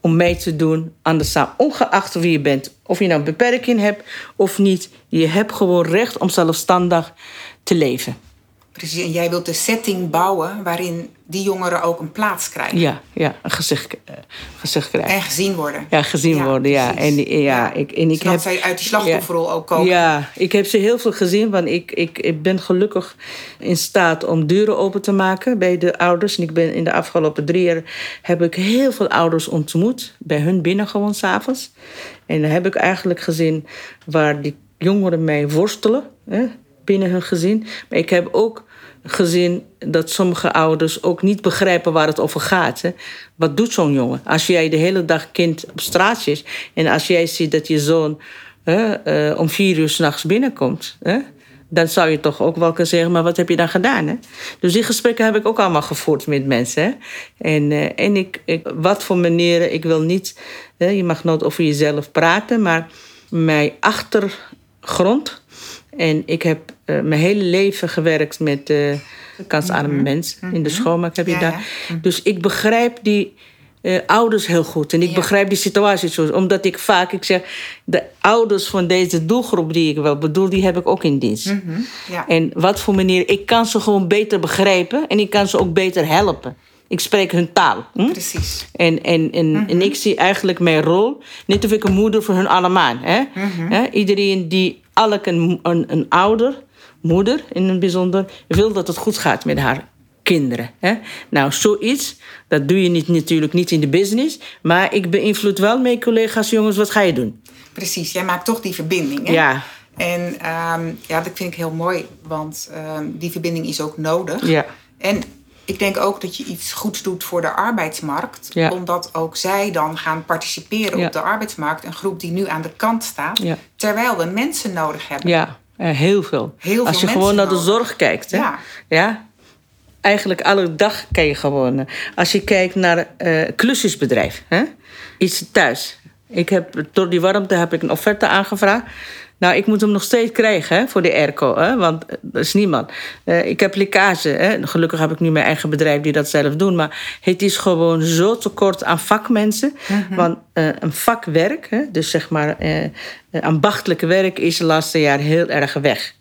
om mee te doen aan de samen. Ongeacht wie je bent. Of je nou een beperking hebt of niet. Je hebt gewoon recht om zelfstandig te leven. Precies, en jij wilt de setting bouwen waarin die jongeren ook een plaats krijgen. Ja, ja een gezicht, uh, gezicht krijgen. En gezien worden. Ja, gezien worden, ja. En, ja, ja. Ik, en ik heb, zij uit die slachtofferrol ook komen. Ja, ik heb ze heel veel gezien, want ik, ik, ik ben gelukkig in staat om deuren open te maken bij de ouders. En ik ben in de afgelopen drie jaar heb ik heel veel ouders ontmoet, bij hun binnen gewoon s'avonds. En dan heb ik eigenlijk gezien waar die jongeren mee worstelen. Hè, binnen hun gezin. Maar ik heb ook gezien dat sommige ouders ook niet begrijpen waar het over gaat. Hè. Wat doet zo'n jongen? Als jij de hele dag kind op straat is en als jij ziet dat je zoon hè, uh, om vier uur s'nachts binnenkomt, hè, dan zou je toch ook wel kunnen zeggen: maar wat heb je dan gedaan? Hè? Dus die gesprekken heb ik ook allemaal gevoerd met mensen. Hè? En, uh, en ik, ik, wat voor manieren, ik wil niet, hè, je mag nooit over jezelf praten, maar mijn achtergrond en ik heb uh, mijn hele leven gewerkt met uh, kansarme mhm. mensen in de mhm. schoolmaak heb je daar. Mhm. Dus ik begrijp die uh, ouders heel goed. En ik begrijp die situatie zo. Omdat ik vaak, ik zeg, de ouders van deze doelgroep die ik wel bedoel, die heb ik ook in dienst. ja. En wat voor manier, ik kan ze gewoon beter begrijpen en ik kan ze ook beter helpen. Ik spreek hun taal. Hm? Precies. En, en, en, en ik zie eigenlijk mijn rol, net of ik een moeder voor hun allemaal. Hè? hè? Iedereen die elk een, een, een ouder, moeder in het bijzonder, wil dat het goed gaat met haar kinderen. Hè? Nou, zoiets, dat doe je niet, natuurlijk niet in de business. Maar ik beïnvloed wel mijn collega's, jongens, wat ga je doen? Precies, jij maakt toch die verbinding. Hè? Ja. En um, ja, dat vind ik heel mooi, want um, die verbinding is ook nodig. Ja. En ik denk ook dat je iets goeds doet voor de arbeidsmarkt. Ja. Omdat ook zij dan gaan participeren Ja. op de arbeidsmarkt. Een groep die nu aan de kant staat. Ja. Terwijl we mensen nodig hebben. Ja, eh, heel veel. Heel Als je gewoon naar de zorg kijkt. Hè? Ja. ja. Eigenlijk alle dag kan je gewoon. eh, Als je kijkt naar eh klusjesbedrijf. Hè? Iets thuis. Ik heb, door die warmte heb ik een offerte aangevraagd. Nou, ik moet hem nog steeds krijgen hè, voor de airco. Hè, want er is niemand. Eh, ik heb lekkage. Hè. Gelukkig heb ik nu mijn eigen bedrijf die dat zelf doen. Maar het is gewoon zo tekort aan vakmensen. Want eh, een vakwerk, hè, dus zeg maar eh, eh, ambachtelijke werk... is de laatste jaar heel erg weg.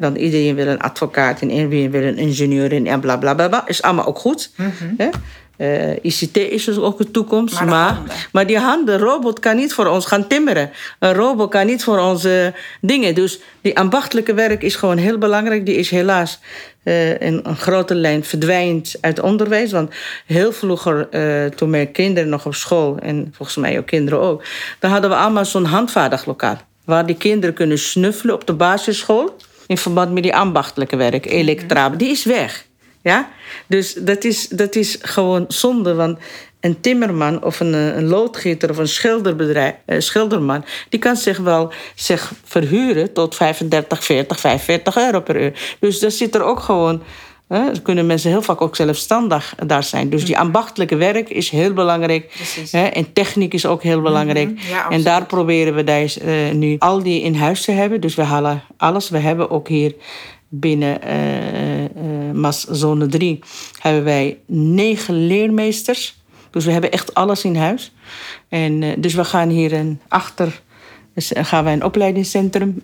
Want iedereen wil een advocaat en iedereen wil een ingenieur en en bla bla bla. bla. Is allemaal ook goed. hè? Eh, ICT is dus ook de toekomst. Maar Maar, maar die handen, robot kan niet voor ons gaan timmeren. Een robot kan niet voor onze dingen. Dus die ambachtelijke werk is gewoon heel belangrijk. Die is helaas eh, in een grote lijn verdwijnt uit onderwijs. Want heel vroeger, eh, toen mijn kinderen nog op school... en volgens mij ook kinderen ook... dan hadden we allemaal zo'n handvaardiglokaal. Waar die kinderen kunnen snuffelen op de basisschool... in verband met die ambachtelijke werk, elektra. Die is weg. Ja? Dus dat is, dat is gewoon zonde. Want een timmerman of een, eh, een loodgieter of een schilderbedrijf, eh, schilderman... die kan zich wel zich verhuren tot 35, 40, 45 euro per uur. Dus daar zit er ook gewoon... Hè, dan kunnen mensen heel vaak ook zelfstandig daar zijn. Dus die ambachtelijke werk is heel belangrijk. Hè, en techniek is ook heel belangrijk. Mhm. Ja, en daar proberen we deze, eh, nu al die in huis te hebben. Dus we halen alles. We hebben ook hier binnen eh, MAS Zone 3 hebben wij negen leermeesters. Dus we hebben echt alles in huis. En, eh, dus we gaan hier een achter... Dus eh, gaan wij een opleidingscentrum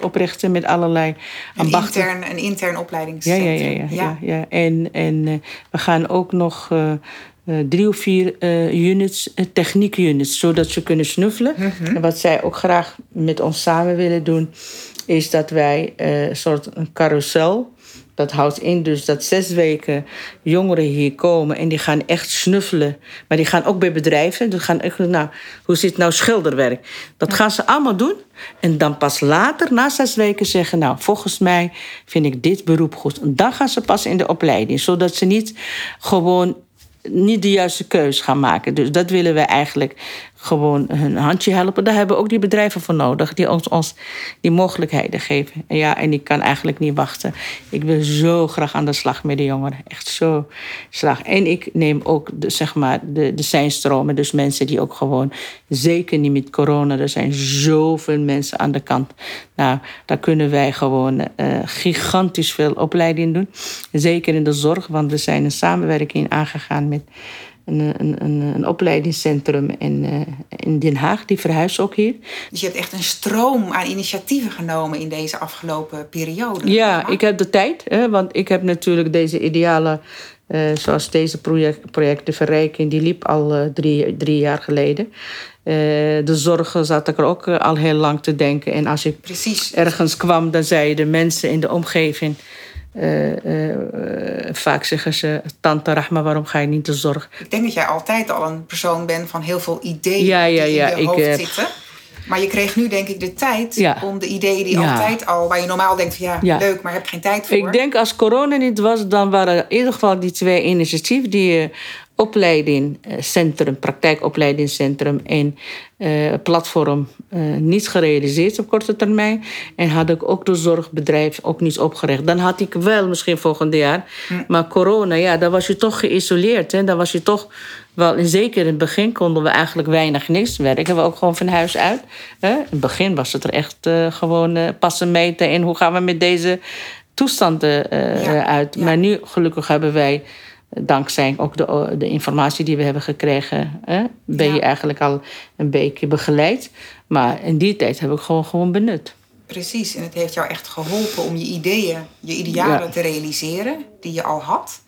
oprichten met allerlei Een intern, een intern Ja, opleidingscentrum. ja, ja. ja, ja, ja. En, en eh, we gaan ook nog drie of vier units, uh, techniekunits, zodat ze kunnen snuffelen. En wat zij ook graag met ons samen willen doen, is dat wij een soort een carousel. Dat houdt in dus dat zes weken jongeren hier komen en die gaan echt snuffelen. Maar die gaan ook bij bedrijven. Die gaan echt, nou, hoe zit nou schilderwerk? Dat gaan ze allemaal doen. En dan pas later, na zes weken, zeggen: Nou, volgens mij vind ik dit beroep goed. En dan gaan ze pas in de opleiding, zodat ze niet gewoon niet de juiste keus gaan maken. Dus dat willen we eigenlijk gewoon hun handje helpen. Daar hebben ook die bedrijven voor nodig, die ons, ons die mogelijkheden geven. En ja, en ik kan eigenlijk niet wachten. Ik wil zo graag aan de slag met de jongeren. Echt zo slag. En ik neem ook de, zeg maar, de, de zijnstromen. Dus mensen die ook gewoon, zeker niet met corona, er zijn zoveel mensen aan de kant. Nou, daar kunnen wij gewoon eh, gigantisch veel opleiding doen. Zeker in de zorg, want we zijn een samenwerking aangegaan met een, een, een, opleidingscentrum in, eh, in Den Haag. Die verhuist ook hier. Dus je hebt echt een stroom aan initiatieven genomen in deze afgelopen periode. Ja, ik heb de tijd, hè, want ik heb natuurlijk deze ideale, eh, zoals deze project, project De Verrijking, die liep al eh, drie, drie jaar geleden. De zorg zat ik er ook al heel lang te denken. En als ik Precies. ergens kwam, dan zeiden de mensen in de omgeving. Eh, eh, vaak zeggen ze: Tante Rahma, waarom ga je niet de zorg? Ik denk dat jij altijd al een persoon bent van heel veel ideeën Ja, ja, die ja, in je ik, hoofd eh, zitten. Maar je kreeg nu denk ik de tijd om de ideeën die altijd al, waar je normaal denkt van ja, Ja. leuk, maar heb geen tijd voor. Ik denk als corona niet was, dan waren in ieder geval die twee initiatieven die eh, opleidingcentrum, praktijkopleidingscentrum en eh, platform eh, niet gerealiseerd op korte termijn. En had ik ook de zorgbedrijf ook niet opgericht. Dan had ik wel misschien volgend jaar. Maar corona, ja, dan was je toch geïsoleerd. Hè? Dan was je toch wel, en zeker in het begin konden we eigenlijk weinig niks. Werken we ook gewoon van huis uit. Hè? In het begin was het er echt eh, gewoon passen meten. En hoe gaan we met deze toestanden Ja, uit? ja. Maar nu gelukkig hebben wij dankzij ook de, de informatie die we hebben gekregen, hè, ben je eigenlijk al een beetje begeleid. Maar in die tijd heb ik gewoon, gewoon benut. Precies, en het heeft jou echt geholpen om je ideeën, je idealen Ja. Mhm. te realiseren die je al had.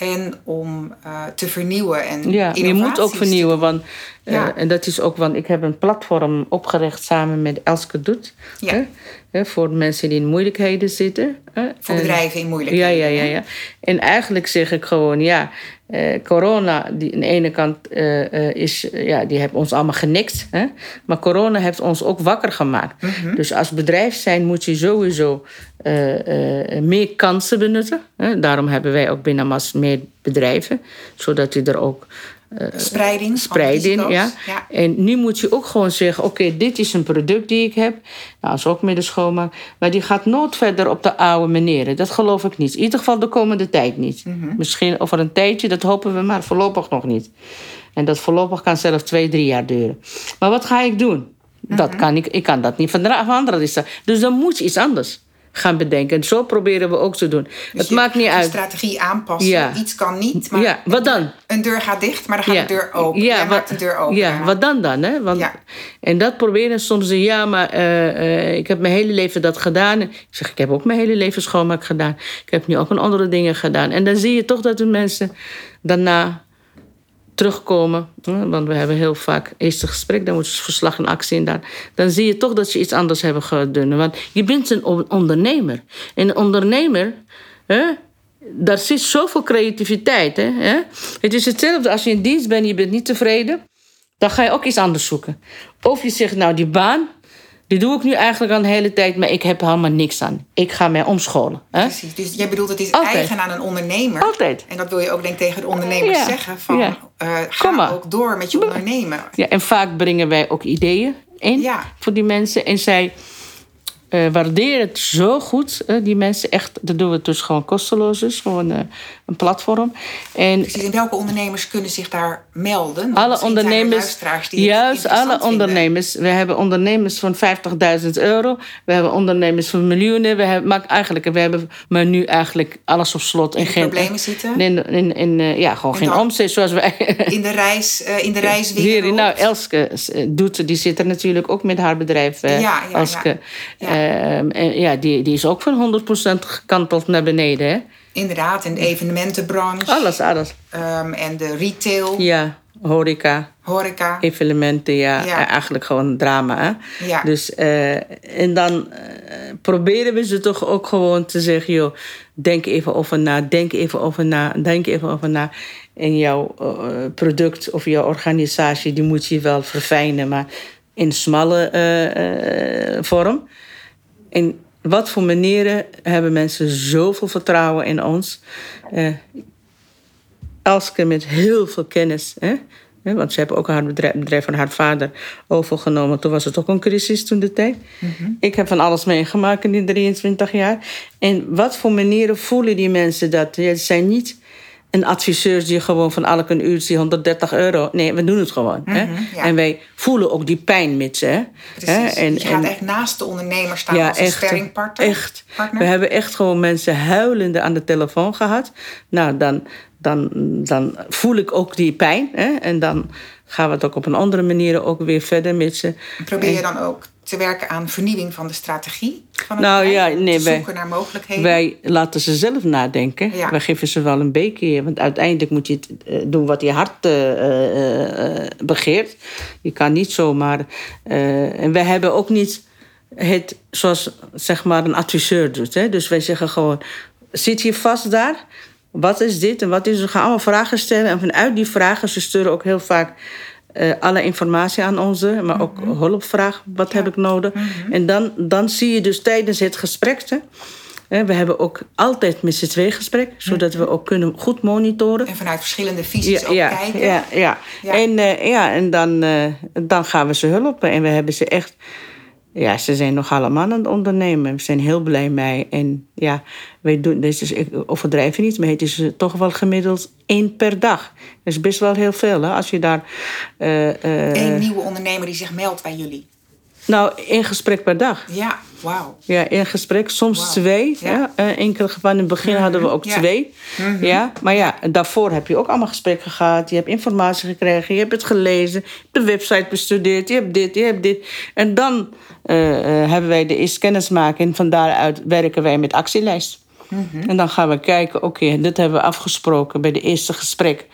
En om eh, te vernieuwen en Ja, je moet ook vernieuwen. Want, eh, Ja. en dat is ook, want ik heb een platform opgericht samen met Elske Doet. Ja. Hè, voor mensen die in moeilijkheden zitten. hè. Voor En- bedrijven in Ja, moeilijkheden. ja, ja, hè? ja. En eigenlijk zeg ik gewoon, ja, eh, corona, die aan de ene kant is, ja, die heeft ons allemaal genikt. Hè? Maar corona heeft ons ook wakker gemaakt. Dus als bedrijf zijn moet je sowieso meer kansen benutten. Hè. Daarom hebben wij ook binnen MAS meer bedrijven, zodat u er ook spreiding. Spreiding, ja. En nu moet je ook gewoon zeggen: oké, dit is een product die ik heb. Nou, is ook met de schoonmaak. Maar die gaat nooit verder op de oude manieren. Dat geloof ik niet. In ieder geval de komende tijd niet. Mhm. Misschien over een tijdje, dat hopen we, maar voorlopig nog niet. En dat voorlopig kan zelfs twee, drie jaar duren. Maar wat ga ik doen? Dat Mhm. kan ik, ik kan dat niet van de anderen. is dat- Dus dan moet je iets anders gaan bedenken. En zo proberen we ook te doen. Dus het je maakt niet uit. strategie aanpassen. Ja. Iets kan niet, maar Ja, wat dan? een deur gaat dicht, maar dan gaat de deur open. Jij maakt de deur open. Ja, wat dan dan? Hè? Want, Ja. En dat proberen soms ze, ja, maar eh, eh, ik heb mijn hele leven dat gedaan. Ik zeg, ik heb ook mijn hele leven schoonmaak gedaan. Ik heb nu ook een andere dingen gedaan. En dan zie je toch dat de mensen daarna terugkomen. Want we hebben heel vaak eerst een gesprek, dan moet je verslag en actie in daar. Dan zie je toch dat ze iets anders hebben gedaan. Want je bent een on- ondernemer. En een ondernemer, hè, daar zit zoveel creativiteit. Hè? Het is hetzelfde als je in dienst bent en je bent niet tevreden. Dan ga je ook iets anders zoeken. Of je zegt, nou die baan, die doe ik nu eigenlijk al de hele tijd, maar ik heb helemaal niks aan. Ik ga mij omscholen. Hè? Precies. Dus jij bedoelt, het is Altijd. eigen aan een ondernemer. Altijd. En dat wil je ook denk ik tegen de ondernemers Ja. zeggen. Van, Ja. eh, ga ook door met je ondernemen. Ja, en vaak brengen wij ook ideeën in Ja. voor die mensen. En zij eh, waarderen het zo goed, eh, die mensen. Echt, dat doen we dus gewoon kosteloos. Dus gewoon een platform. En Precies. En welke ondernemers kunnen zich daar melden? Alle er ondernemers, die juist alle vinden. ondernemers. We hebben ondernemers van 50.000 euro. We hebben ondernemers van miljoenen. We hebben, maar eigenlijk, we hebben maar nu eigenlijk alles op slot. En In problemen zitten. In, in, in, eh, ja, gewoon En geen omzet zoals wij. In de, reis, eh, in de reiswereld. Hier, nou, Elske eh, doet, die zit er natuurlijk ook met haar bedrijf. Ja, ja, Elske. ja. Ehm, en ja, die, die is ook van 100% gekanteld naar beneden. Hè? Inderdaad, in de evenementenbranche. Alles, alles. ehm, en de retail, Ja, horeca, horeca. evenementen, ja. Ja. Eh, Eigenlijk gewoon drama. Hè? Ja. Dus, eh, en dan eh, proberen we ze toch ook gewoon te zeggen... joh, denk even over na, denk even over na, denk even over na. En jouw product of jouw organisatie, die moet je wel verfijnen... maar in smalle vorm. En wat voor manieren hebben mensen zoveel vertrouwen in ons... Eh, Elske met heel veel kennis. Hè? Want ze hebben ook haar bedrijf, bedrijf van haar vader overgenomen. Toen was het ook een crisis toen de tijd. Ik heb van alles meegemaakt in die 23 jaar. En wat voor manieren voelen die mensen dat? Het zijn niet een adviseurs die gewoon van elke een uurtje 130 euro. Nee, we doen het gewoon. hè? Mhm, ja. En wij voelen ook die pijn met ze. Hè? En, je gaat en- echt naast de ondernemer staan als een sparringpartner. Echt. partner. We hebben echt gewoon mensen huilende aan de telefoon gehad. Nou, dan, dan, dan voel ik ook die pijn. Hè? En dan gaan we het ook op een andere manier ook weer verder met ze. Probeer je dan ook te werken aan vernieuwing van de strategie van het Nou, bedrijf? ja, nee, te wij- zoeken naar mogelijkheden. Wij laten ze zelf nadenken. Ja. Wij geven ze wel een beetje. Want uiteindelijk moet je het eh, doen wat je hart eh, eh, begeert. Je kan niet zomaar. en wij hebben ook niet het zoals zeg maar een adviseur doet. Hè? Dus wij zeggen gewoon: zit je vast daar? Wat is dit en wat is er? We gaan allemaal vragen stellen. En vanuit die vragen, ze sturen ook heel vaak eh, alle informatie aan onze, maar ook hulpvraag. Wat heb ik nodig? En dan, dan zie je dus tijdens het gesprek. Hè, we hebben ook altijd met z'n twee gesprek, zodat we ook kunnen goed monitoren. En vanuit verschillende visies ook ja, kijken. ja, ja. Ja. En, eh, ja, en dan, eh, dan gaan we ze helpen. En we hebben ze echt... Ja, ze zijn nog allemaal aan het ondernemen. We zijn heel blij mee. En ja, wij doen, dus ik overdrijf niet, maar het is eh, toch wel gemiddeld één per dag. Dat is best wel heel veel, hè? Als je daar... eh, eh, Eén nieuwe ondernemer die zich meldt bij jullie. Nou, één gesprek per dag. Ja, wauw. Ja, één gesprek, soms twee. Ja. Ja. Eh, enkele gevallen in het begin hadden we ook Ja. twee. Mhm. Ja, maar ja, daarvoor heb je ook allemaal gesprekken gehad. Je hebt informatie gekregen, je hebt het gelezen, de website bestudeerd, je hebt dit, je hebt dit. En dan eh, eh, hebben wij de eerste kennismaking en van daaruit werken wij met actielijst. Mhm. En dan gaan we kijken, oké, dit hebben we afgesproken bij de eerste gesprek.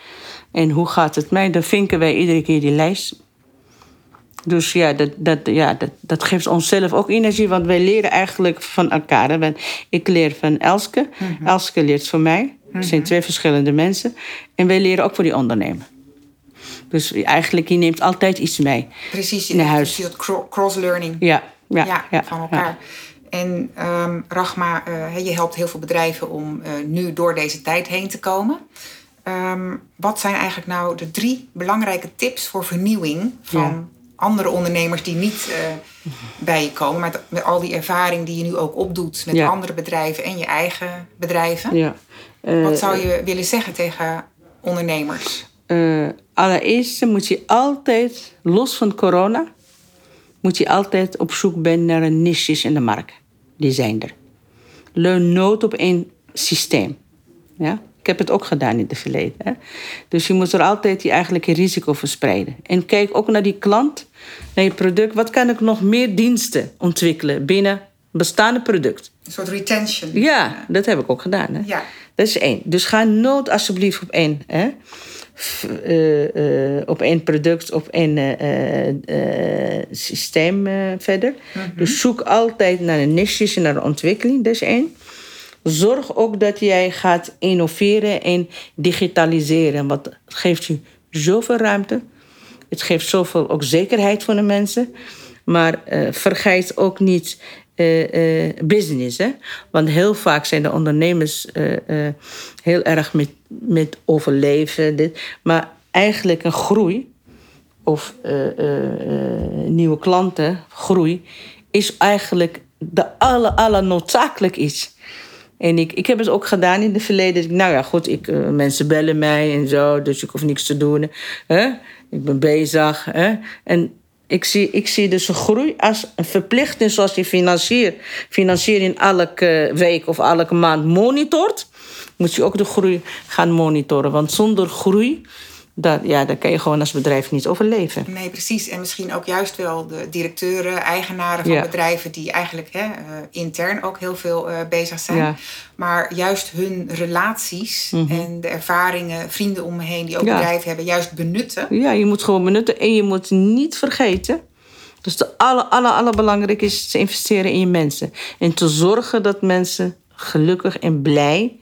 En hoe gaat het mij? Dan vinken wij iedere keer die lijst. Dus ja, dat, dat, ja dat, dat geeft onszelf ook energie, want wij leren eigenlijk van elkaar. hè. Ik leer van Elske, Elske leert van mij. Het zijn twee verschillende mensen. En wij leren ook voor die ondernemer. Dus eigenlijk, je neemt altijd iets mee. Precies, neemt huis. dat cross-learning Ja, ja, ja, ja, van ja. elkaar. En um, Rachma, uh, je helpt heel veel bedrijven om uh, nu door deze tijd heen te komen. Um, wat zijn eigenlijk nou de drie belangrijke tips voor vernieuwing van. Andere ondernemers die niet uh, bij je komen, maar met al die ervaring die je nu ook opdoet met ja. andere bedrijven en je eigen bedrijven? Ja. wat zou je willen zeggen tegen ondernemers? allereerst moet je altijd, los van corona, moet je altijd op zoek zijn naar een niches in de markt. Die zijn er. Leun nooit op één systeem. Ja? Ik heb het ook gedaan in het verleden. Hè? Dus je moet er altijd je eigenlijke risico verspreiden. En kijk ook naar die klant, naar je product. Wat kan ik nog meer diensten ontwikkelen binnen bestaande product? Een soort retention. Ja, dat heb ik ook gedaan. Hè? Ja. Dat is één. Dus ga nooit alsjeblieft op één. Hè? Uh, uh, op één product, op één uh, systeem verder. Mm -hmm. Dus zoek altijd naar de niches en naar de ontwikkeling, dat is één. Zorg ook dat jij gaat innoveren en digitaliseren. Want het geeft je zoveel ruimte. Het geeft zoveel ook zekerheid voor de mensen. Maar vergeet ook niet uh, uh, business. Hè? Want heel vaak zijn de ondernemers uh, heel erg met, met overleven. Dit. Maar eigenlijk een groei of nieuwe klanten, groei, is eigenlijk de aller, aller noodzakelijk is. En ik, ik heb het ook gedaan in het verleden. Nou ja, goed, ik, mensen bellen mij en zo, dus ik hoef niks te doen. Hè? Ik ben bezig. Hè? En ik zie, ik zie dus groei als een verplichting zoals je financier, elke week of elke maand monitort. Moet je ook de groei gaan monitoren. Want zonder groei dat, ja, daar kan je gewoon als bedrijf niet overleven. Nee, precies. En misschien ook juist wel de directeuren, eigenaren van ja. bedrijven die eigenlijk hè, intern ook heel veel uh, bezig zijn. Ja. Maar juist hun relaties mm -hmm. en de ervaringen, vrienden om me heen die ook ja. bedrijven hebben, juist benutten. Ja, je moet gewoon benutten. En je moet niet vergeten. Dus de aller, aller, allerbelangrijkste is te investeren in je mensen. En te zorgen dat mensen gelukkig en blij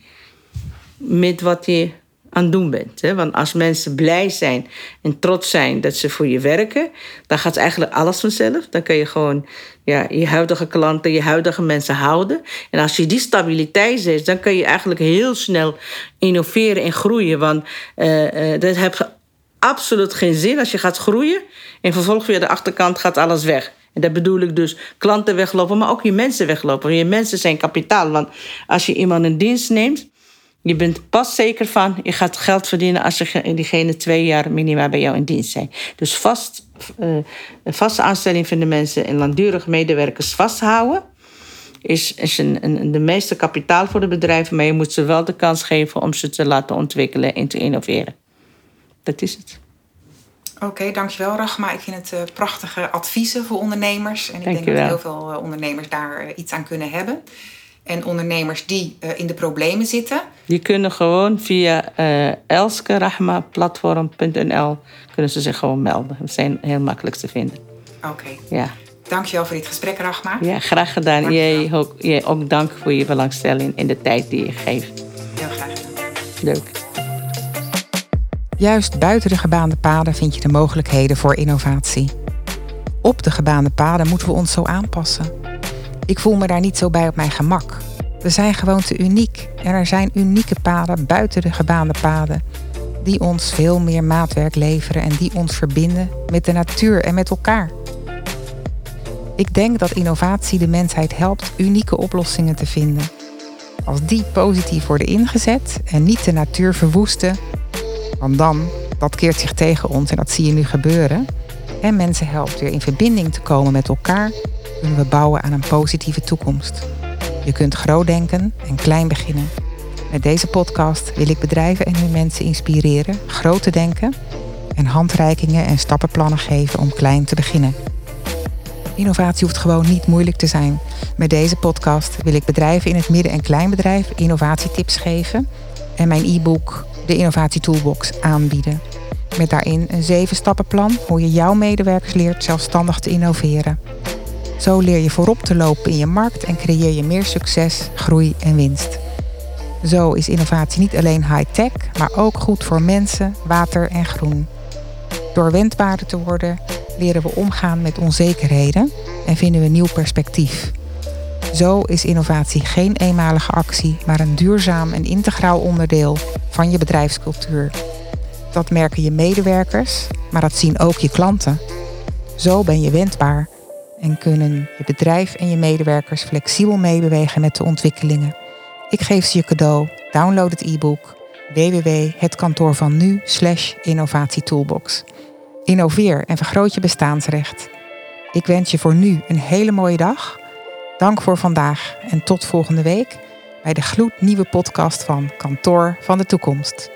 met wat je aan doen bent. Hè? Want als mensen blij zijn en trots zijn dat ze voor je werken, dan gaat eigenlijk alles vanzelf. Dan kan je gewoon ja, je huidige klanten, je huidige mensen houden. En als je die stabiliteit zet, dan kan je eigenlijk heel snel innoveren en groeien. Want uh, uh, dat heeft absoluut geen zin als je gaat groeien en vervolgens via de achterkant gaat alles weg. En dat bedoel ik dus klanten weglopen, maar ook je mensen weglopen. Je mensen zijn kapitaal. Want als je iemand een dienst neemt, je bent pas zeker van, je gaat geld verdienen als diegene twee jaar minimaal bij jou in dienst zijn. Dus vast, uh, vaste aanstelling van de mensen en langdurig medewerkers vasthouden is, is een, een, de meeste kapitaal voor de bedrijven. Maar je moet ze wel de kans geven om ze te laten ontwikkelen en te innoveren. Dat is het. Oké, okay, dankjewel Rachma. Ik vind het uh, prachtige adviezen voor ondernemers. En ik denk dat heel veel uh, ondernemers daar iets aan kunnen hebben. En ondernemers die uh, in de problemen zitten. Die kunnen gewoon via uh, elskerahmaplatform.nl kunnen ze zich gewoon melden. We zijn heel makkelijk te vinden. Oké. Okay. Ja. Dankjewel voor dit gesprek, Rachma. Ja, graag gedaan. Jij ook, jij ook dank voor je belangstelling en de tijd die je geeft. Heel graag gedaan. Leuk. Juist buiten de gebaande paden vind je de mogelijkheden voor innovatie. Op de gebaande paden moeten we ons zo aanpassen. Ik voel me daar niet zo bij op mijn gemak. We zijn gewoon te uniek en er zijn unieke paden buiten de gebaande paden die ons veel meer maatwerk leveren en die ons verbinden met de natuur en met elkaar. Ik denk dat innovatie de mensheid helpt unieke oplossingen te vinden. Als die positief worden ingezet en niet de natuur verwoesten, want dan, dat keert zich tegen ons en dat zie je nu gebeuren, en mensen helpt weer in verbinding te komen met elkaar kunnen we bouwen aan een positieve toekomst. Je kunt groot denken en klein beginnen. Met deze podcast wil ik bedrijven en hun mensen inspireren groot te denken en handreikingen en stappenplannen geven om klein te beginnen. Innovatie hoeft gewoon niet moeilijk te zijn. Met deze podcast wil ik bedrijven in het midden- en kleinbedrijf innovatietips geven en mijn e-book, de Innovatie Toolbox, aanbieden. Met daarin een zeven stappenplan hoe je jouw medewerkers leert zelfstandig te innoveren. Zo leer je voorop te lopen in je markt en creëer je meer succes, groei en winst. Zo is innovatie niet alleen high-tech, maar ook goed voor mensen, water en groen. Door wendbaarder te worden, leren we omgaan met onzekerheden en vinden we nieuw perspectief. Zo is innovatie geen eenmalige actie, maar een duurzaam en integraal onderdeel van je bedrijfscultuur. Dat merken je medewerkers, maar dat zien ook je klanten. Zo ben je wendbaar en kunnen je bedrijf en je medewerkers flexibel meebewegen met de ontwikkelingen. Ik geef ze je cadeau. Download het e-book www.hetkantoorvannu innovatietoolbox. Innoveer en vergroot je bestaansrecht. Ik wens je voor nu een hele mooie dag. Dank voor vandaag en tot volgende week bij de gloednieuwe podcast van Kantoor van de Toekomst.